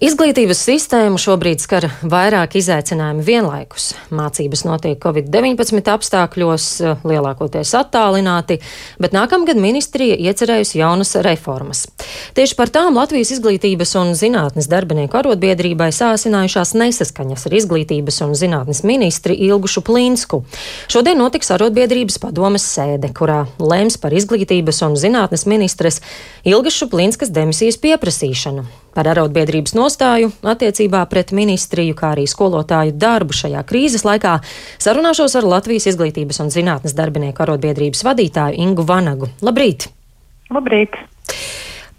Izglītības sistēmu šobrīd skar vairāk izaicinājumu vienlaikus. Mācības notiek Covid-19 apstākļos, lielākoties attālināti, bet nākamgad ministrija iecerējusi jaunas reformas. Tieši par tām Latvijas izglītības un zinātnes darbinieku arotbiedrībai sāsinājušās nesaskaņas ar izglītības un zinātnes ministri Ilgušu Plīnsku. Šodien notiks arotbiedrības padomes sēde, kurā lems par izglītības un zinātnes ministres Ilgušu Plīnskas demisijas pieprasīšanu. Par arotbiedrības nostāju attiecībā pret ministriju, kā arī skolotāju darbu šajā krīzes laikā sarunāšos ar Latvijas izglītības un zinātnes darbinieku arotbiedrības vadītāju Ingu Vanagu. Labrīt! Labrīt!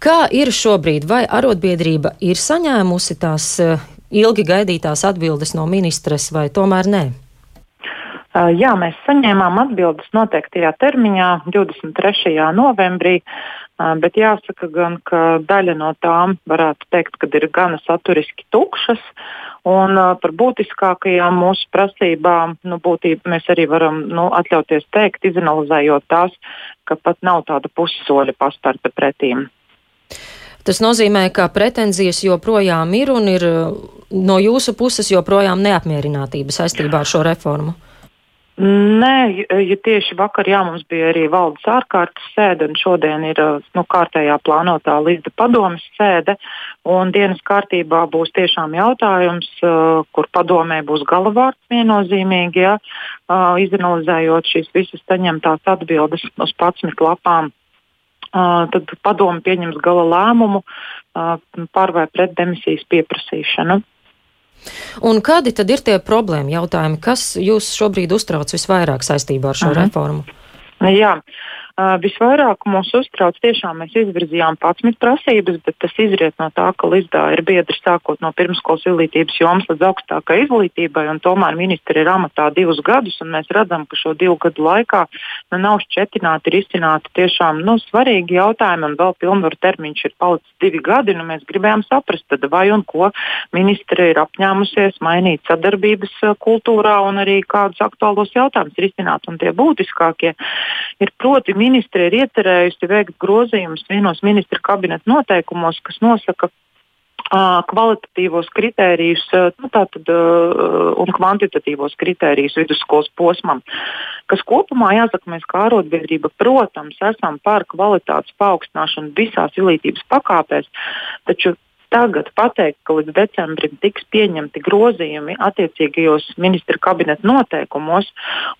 Kā ir šobrīd, vai arotbiedrība ir saņēmusi tās eh, ilgi gaidītās atbildes no ministres, vai tomēr nē? Jā, mēs saņēmām atbildes noteiktajā termiņā, 23. novembrī. Bet jāsaka gan, ka daļa no tām varētu teikt, ka ir gana saturiski tukšas. Un uh, par būtiskākajām mūsu prasībām nu, būtība, mēs arī varam nu, atļauties teikt, izanalizējot tās, ka pat nav tāda pussoļa pastarta pretīm. Tas nozīmē, ka pretenzijas joprojām ir un ir no jūsu puses joprojām neapmierinātība saistībā ar šo reformu. Nē, ja tieši vakar jā, mums bija arī valdes ārkārtas sēde, un šodien ir nu, kārtējā plānotā līdz padomas sēde. Dienas kārtībā būs tiešām jautājums, kur padomē būs galavārds viennozīmīgi, ja, izanalizējot šīs visas saņemtās atbildes uz 11 lapām. Tad padome pieņems gala lēmumu par vai pret demisijas pieprasīšanu. Un kādi tad ir tie problēma jautājumi, kas jūs šobrīd uztrauc visvairāk saistībā ar šo uh mhm. reformu? Jā, Uh, visvairāk mūs uztrauc tiešām mēs izvirzījām 11 prasības, bet tas izriet no tā, ka Lizdā ir biedri sākot no pirmskolas izglītības jomas līdz augstākai izglītībai, un tomēr ministri ir amatā divus gadus, un mēs redzam, ka šo divu gadu laikā nu, nav šķetināti risināti tiešām nu, svarīgi jautājumi, un vēl pilnvaru termiņš ir palicis divi gadi, un nu, mēs gribējām saprast, tad vai un ko ministri ir apņēmusies mainīt sadarbības kultūrā un arī kādus aktuālos jautājumus risināt, un tie būtiskākie ir proti ministri ir iecerējusi veikt grozījumus vienos ministra kabineta noteikumos, kas nosaka kvalitatīvos kritērijus nu, tātad, un kvantitatīvos kritērijus vidusskolas posmam, kas kopumā jāsaka, mēs kā arotbiedrība, protams, esam par kvalitātes paaugstināšanu visās izglītības pakāpēs, taču tagad pateikt, ka līdz decembrim tiks pieņemti grozījumi attiecīgajos ministra kabineta noteikumos,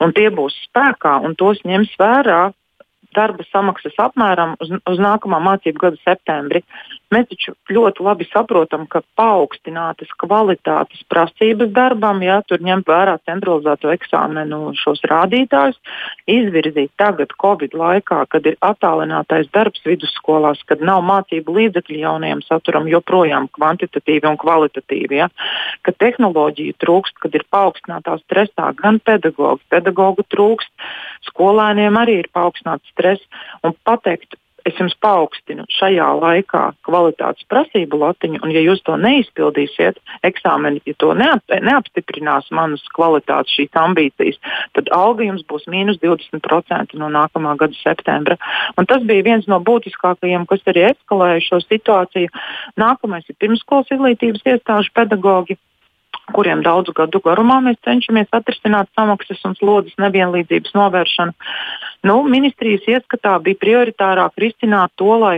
un tie būs spēkā, un tos ņems vērā darba samaksas apmēram uz, uz nākamā mācību gada septembri. Mēs taču ļoti labi saprotam, ka paaugstinātas kvalitātes prasības darbam, ja tur ņemt vērā centralizēto eksāmenu šos rādītājus, izvirzīt tagad Covid laikā, kad ir attālinātais darbs vidusskolās, kad nav mācību līdzekļu jaunajam saturam joprojām kvantitatīvi un kvalitatīvi, ja, ka tehnoloģiju trūkst, kad ir paaugstinātā stresā gan pedagogi, pedagogu trūkst, skolēniem arī ir paaugstināts stress stress un pateikt, es jums paaugstinu šajā laikā kvalitātes prasību latiņu, un ja jūs to neizpildīsiet, eksāmeni, ja to neap, neapstiprinās manas kvalitātes šīs ambīcijas, tad alga jums būs mīnus 20% no nākamā gada septembra. Un tas bija viens no būtiskākajiem, kas arī eskalēja šo situāciju. Nākamais ir pirmskolas izglītības iestāžu pedagoģi kuriem daudzu gadu garumā mēs cenšamies atrisināt samaksas un slodzes nevienlīdzības novēršanu. Nu, ministrijas ieskatā bija prioritārāk risināt to, lai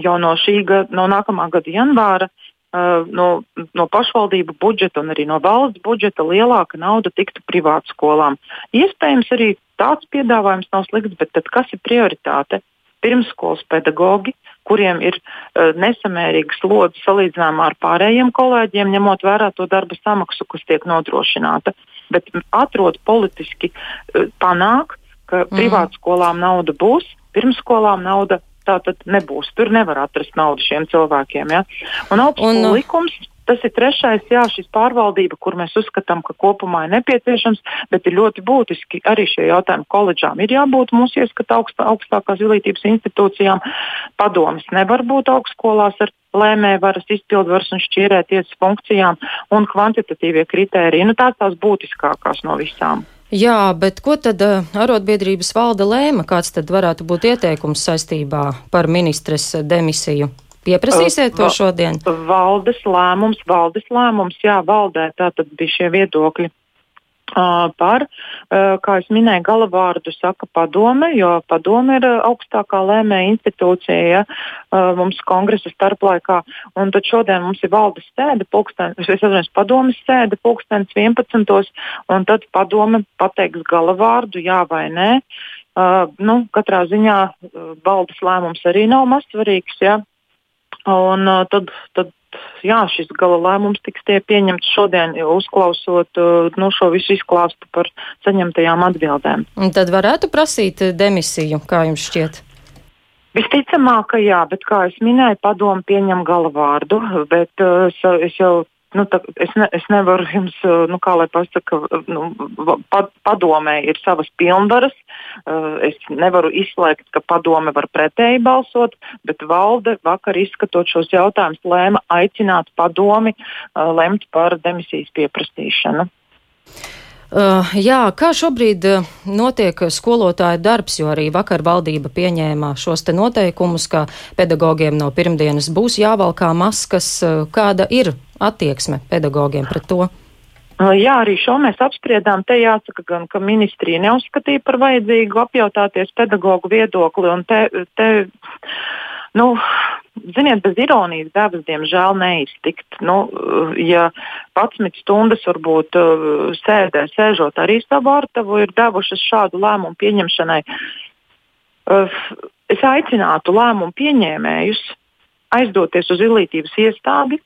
jau no, gada, no nākamā gada janvāra uh, no, no pašvaldību budžeta un arī no valsts budžeta lielāka nauda tiktu privātskolām. Iespējams, arī tāds piedāvājums nav slikts, bet kas ir prioritāte? Pirmskolas pedagoģi, kuriem ir uh, nesamērīga slodze salīdzinājumā ar pārējiem kolēģiem, ņemot vērā to darba samaksu, kas tiek nodrošināta. Bet atrod politiski uh, panākt, ka mm. privātskolām nauda būs, pirmskolām nauda tā tad nebūs. Tur nevar atrast naudu šiem cilvēkiem. Ja? Un augstskolu likums Tas ir trešais, jā, šis pārvaldība, kur mēs uzskatām, ka kopumā ir nepieciešams, bet ir ļoti būtiski arī šie jautājumi koledžām. Ir jābūt mūsu ieskata augstā, augstākās izglītības institūcijām. Padomis nevar būt augstskolās ar lēmējvaras, izpildvaras un šķīrēties funkcijām un kvantitatīvie kritēriji. Nu, tās tās būtiskākās no visām. Jā, bet ko tad uh, arotbiedrības valde lēma? Kāds tad varētu būt ieteikums saistībā par ministres demisiju? Pieprasīsiet to šodien? Valdes lēmums, valdes lēmums, jā, valdē tā tad bija šie viedokļi par, kā es minēju, galavārdu saka padome, jo padome ir augstākā lēmēja institūcija ja, mums kongresa starplaikā. Un tad šodien mums ir valdes sēde, pulkstens, es atceros, padomes sēde pulkstens 11. un tad padome pateiks galavārdu, jā vai nē. Uh, nu, katrā ziņā uh, valdes lēmums arī nav mazsvarīgs. Ja? Un, uh, tad, tad jā, šis gala lēmums tiks pieņemts šodien, uzklausot uh, nu, šo visu izklāstu par saņemtajām atbildēm. Un tad varētu prasīt demisiju, kā jums šķiet? Visticamāk, ka jā, bet, kā jau minēju, padomu pieņem galavārdu. Bet, uh, es jau nu, tā, es, ne, es nevaru jums, nu, kā lai pasaka, nu, pad, padomē ir savas pilnvaras. Es nevaru izslēgt, ka padome var pretēji balsot, bet valde vakar izskatot šos jautājumus lēma aicināt padomi lemt par demisijas pieprasīšanu. Uh, jā, kā šobrīd uh, notiek skolotāja darbs, jo arī vakar valdība pieņēma šos te noteikumus, ka pedagogiem no pirmdienas būs jāvalkā maskas. Uh, kāda ir attieksme pedagogiem pret to? Uh, jā, arī šo mēs apspriedām. Te jāsaka, gan, ka ministrija neuzskatīja par vajadzīgu apjautāties pedagoģu viedokli. Te, te, nu, ziniet, bez ironijas devas, diemžēl, neiztikt. Nu, ja 11 stundas varbūt uh, sēdē, sēžot arī savu artavu, ir devušas šādu lēmumu pieņemšanai, uh, es aicinātu lēmumu pieņēmējus aizdoties uz izglītības iestādi,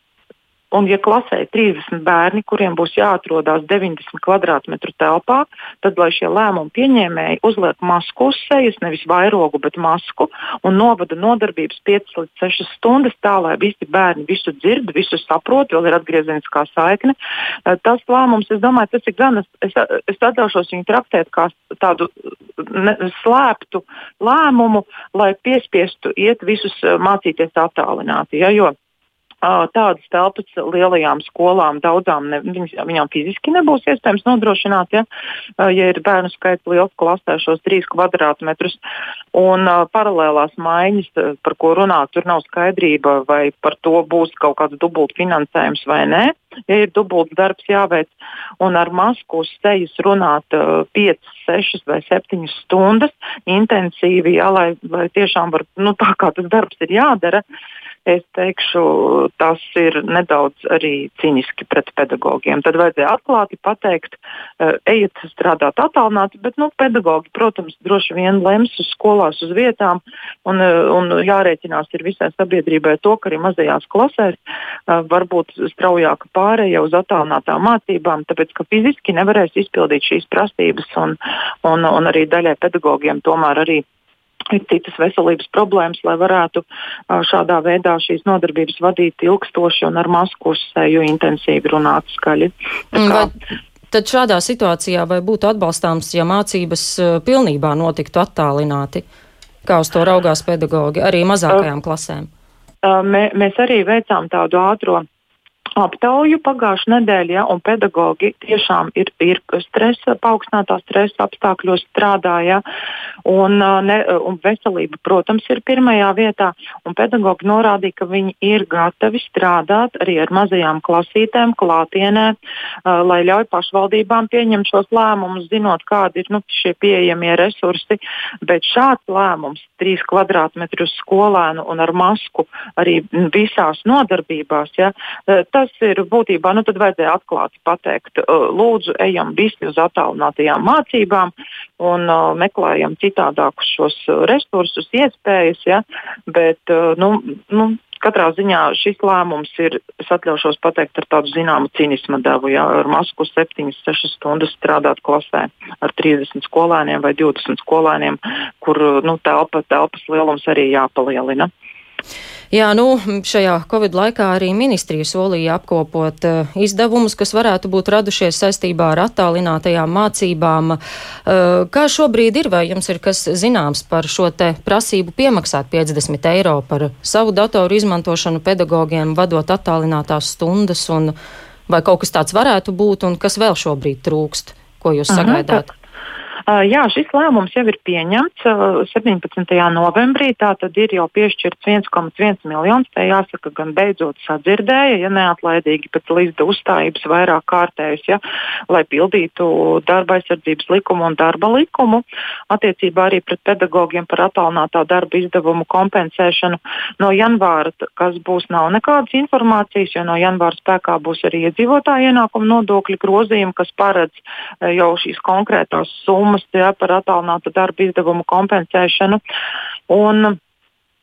Un, ja klasē ir 30 bērni, kuriem būs jāatrodas 90 km2 telpā, tad, lai šie lēmumu pieņēmēji uzliek masku uz sejas, nevis vairogu, bet masku, un novada nodarbības 5 līdz 6 stundas, tā lai visi bērni visu dzird, visu saprot, vēl ir atgriezeniskā saikne. Eh, tas lēmums, es domāju, tas ir gan, es, es atļaušos viņu traktēt kā tādu ne, slēptu lēmumu, lai piespiestu iet visus eh, mācīties attālināti. Ja, jo, Tādas telpas lielajām skolām daudzām ne, viņām fiziski nebūs iespējams nodrošināt, ja, ja ir bērnu skaits liels klasē šos trīs kvadrātmetrus. Un paralēlās maiņas, par ko runāt, tur nav skaidrība, vai par to būs kaut kāds dubult finansējums vai nē. Ja ir dubults darbs jāveic un ar masku uz sejas runāt uh, 5, 6 vai 7 stundas intensīvi, jā, lai, lai tiešām var, nu, tā kā tas darbs ir jādara. Uh, es teikšu, tas ir nedaudz arī cīniski pret pedagogiem. Tad vajadzēja atklāti pateikt, uh, ejiet strādāt attālināti, bet nu, pedagogi, protams, droši vien lems uz skolās, uz vietām, un, uh, un jārēķinās ir visai sabiedrībai to, ka arī mazajās klasēs uh, varbūt straujāka pārēja uz attālinātām mācībām, tāpēc ka fiziski nevarēs izpildīt šīs prasības, un, un, un arī daļai pedagogiem tomēr arī ir citas veselības problēmas, lai varētu šādā veidā šīs nodarbības vadīt ilgstoši un ar masku uz seju intensīvi runāt skaļi. Vai, tad šādā situācijā vai būtu atbalstāms, ja mācības pilnībā notiktu attālināti? Kā uz to raugās pedagogi arī mazākajām klasēm? Mē, mēs arī veicām tādu ātru aptauju pagājušā nedēļa, ja, un pedagogi tiešām ir, ir stresa, paaugstinātā stresa apstākļos strādāja, un, ne, un veselība, protams, ir pirmajā vietā, un pedagogi norādīja, ka viņi ir gatavi strādāt arī ar mazajām klasītēm klātienē, uh, lai ļauj pašvaldībām pieņemt šos lēmumus, zinot, kādi ir nu, šie pieejamie resursi, bet šāds lēmums, trīs kvadrātmetrus skolēnu un ar masku arī visās nodarbībās, ja, tas tas ir būtībā, nu tad vajadzēja atklāti pateikt, lūdzu, ejam visi uz attālinātajām mācībām un uh, meklējam citādākus šos resursus, iespējas, ja, bet, nu, nu, katrā ziņā šis lēmums ir, es atļaušos pateikt, ar tādu zināmu cinismu devu. Ja, ar masku 7-6 stundas strādāt klasē ar 30 skolēniem vai 20 skolēniem, kur nu, telpa, telpas lielums arī jāpalielina. Jā, nu, šajā Covid laikā arī ministrija solīja apkopot uh, izdevumus, kas varētu būt radušies saistībā ar attālinātajām mācībām. Uh, kā šobrīd ir, vai jums ir kas zināms par šo te prasību piemaksāt 50 eiro par savu datoru izmantošanu pedagogiem, vadot attālinātās stundas, un vai kaut kas tāds varētu būt, un kas vēl šobrīd trūkst? Ko jūs Aha, sagaidāt? Jā, šis lēmums jau ir pieņemts 17. novembrī. Tā tad ir jau piešķirts 1,1 miljonus. Tā jāsaka, gan beidzot sadzirdēja, ja neatlaidīgi pēc līdz uzstājības vairāk kārtējas, ja, lai pildītu darba aizsardzības likumu un darba likumu. Attiecībā arī pret pedagogiem par attālinātā darba izdevumu kompensēšanu no janvāra, kas būs, nav nekādas informācijas, jo no janvāra spēkā būs arī iedzīvotāju ienākumu nodokļu grozījumi, kas paredz jau šīs konkrētās summas ja, par attālinātu darba izdevumu kompensēšanu. Un,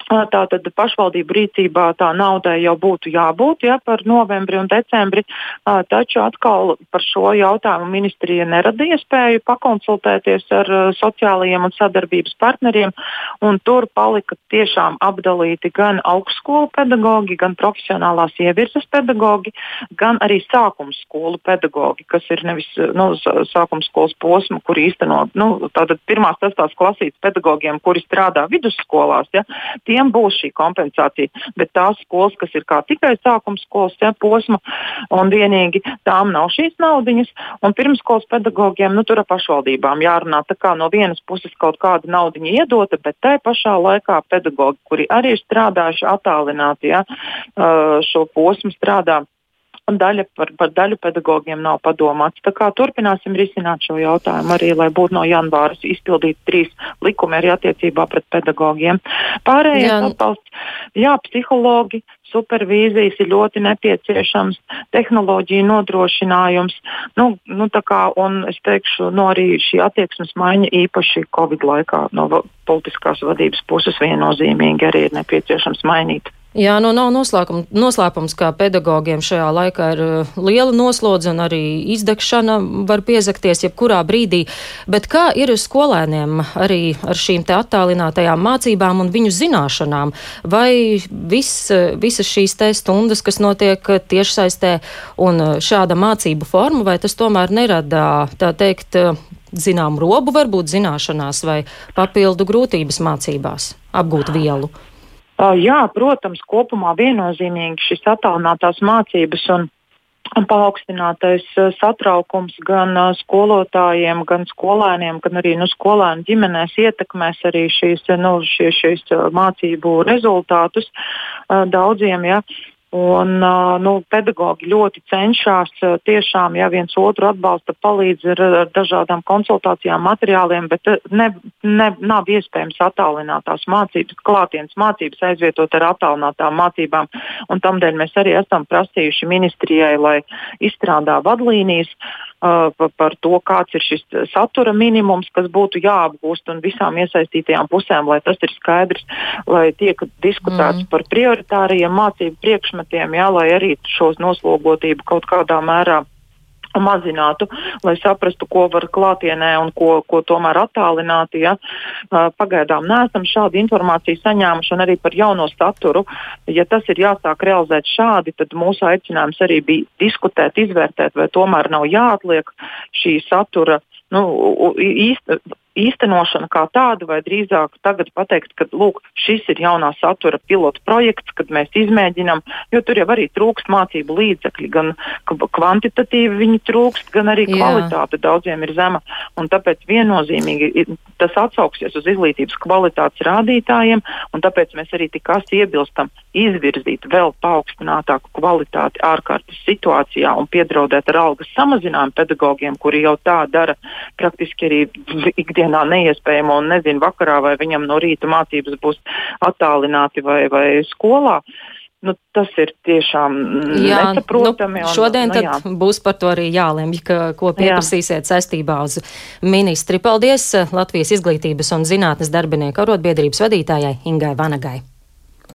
Tātad pašvaldību rīcībā tā naudai jau būtu jābūt ja, par novembri un decembri, taču atkal par šo jautājumu ministrija neradīja iespēju pakonsultēties ar sociālajiem un sadarbības partneriem. Tur palika tiešām apdalīti gan augstskolu pedagoģi, gan profesionālās ievirzes pedagoģi, gan arī sākuma skolu pedagoģi, kas ir nevis nu, sākuma skolas posma, kur īstenot nu, pirmās, sestās klasītes pedagogiem, kuri strādā vidusskolās. Ja, tie tiem būs šī kompensācija. Bet tās skolas, kas ir tikai sākuma skolas ja, posma, un vienīgi tām nav šīs naudiņas, un pirmskolas pedagogiem nu, tur ar pašvaldībām jārunā. Tā kā no vienas puses kaut kāda naudiņa iedota, bet tai pašā laikā pedagogi, kuri arī ir strādājuši attālināti, ja, šo posmu strādā daļa par, par daļu pedagogiem nav padomāts. Tā kā turpināsim risināt šo jautājumu arī, lai būtu no janvāra izpildīti trīs likumi arī attiecībā pret pedagogiem. Pārējais jā. atbalsts, jā, psihologi, supervīzijas ir ļoti nepieciešams, tehnoloģija nodrošinājums. Nu, nu, kā, un es teikšu, nu, arī šī attieksmes maiņa īpaši Covid laikā no politiskās vadības puses viennozīmīgi arī ir nepieciešams mainīt. Jā, nu nav noslēpums, ka pedagogiem šajā laikā ir uh, liela noslodze un arī izdegšana var piezakties jebkurā brīdī. Bet kā ir skolēniem arī ar šīm te attālinātajām mācībām un viņu zināšanām? Vai vis, visas šīs te stundas, kas notiek tiešsaistē un uh, šāda mācību forma, vai tas tomēr nerada, tā teikt, uh, zinām robu varbūt zināšanās vai papildu grūtības mācībās apgūt vielu? Jā, protams, kopumā viennozīmīgi šis attālinātās mācības un paaugstinātais satraukums gan skolotājiem, gan skolēniem, gan arī nu, skolēnu ģimenēs ietekmēs arī šīs, nu, šie, šīs mācību rezultātus daudziem. Ja. Un, nu, pedagoģi ļoti cenšas tiešām, ja viens otru atbalsta, palīdz ar, ar dažādām konsultācijām, materiāliem, bet ne, ne, nav iespējams attālinātās mācības, klātienes mācības aizvietot ar attālinātām mācībām. Tādēļ mēs arī esam prasījuši ministrijai, lai izstrādā vadlīnijas uh, par to, kāds ir šis satura minimums, kas būtu jāapgūst un visām iesaistītajām pusēm, lai tas ir skaidrs, lai tiek diskutēts mm. par prioritāriem mācību priekšmetiem, jā, lai arī šos noslogotību kaut kādā mērā mazinātu, lai saprastu, ko var klātienē un ko, ko tomēr attālināti. Ja. Pagaidām neesam šādu informāciju saņēmuši un arī par jauno saturu. Ja tas ir jāsāk realizēt šādi, tad mūsu aicinājums arī bija diskutēt, izvērtēt, vai tomēr nav jāatliek šī satura nu, īsta, īstenošana kā tāda, vai drīzāk tagad pateikt, ka lūk, šis ir jaunā satura pilotu projekts, kad mēs izmēģinām, jo tur jau arī trūkst mācību līdzekļi, gan kvantitatīvi viņi trūkst, gan arī kvalitāte Jā. daudziem ir zema. Un tāpēc viennozīmīgi tas atsauksies uz izglītības kvalitātes rādītājiem, un tāpēc mēs arī tik asi iebilstam izvirzīt vēl paaugstinātāku kvalitāti ārkārtas situācijā un piedraudēt ar algas samazinājumu pedagogiem, kuri jau tā dara praktiski arī ikdienā ikdienā neiespējamo un nezinu vakarā, vai viņam no rīta mācības būs attālināti vai, vai skolā. Nu, tas ir tiešām jā, nesaprotami. Nu, šodien un, nu, jā. būs par to arī jālemj, ka, ko pieprasīsiet jā. saistībā uz ministri. Paldies Latvijas izglītības un zinātnes darbinieku arotbiedrības vadītājai Ingai Vanagai.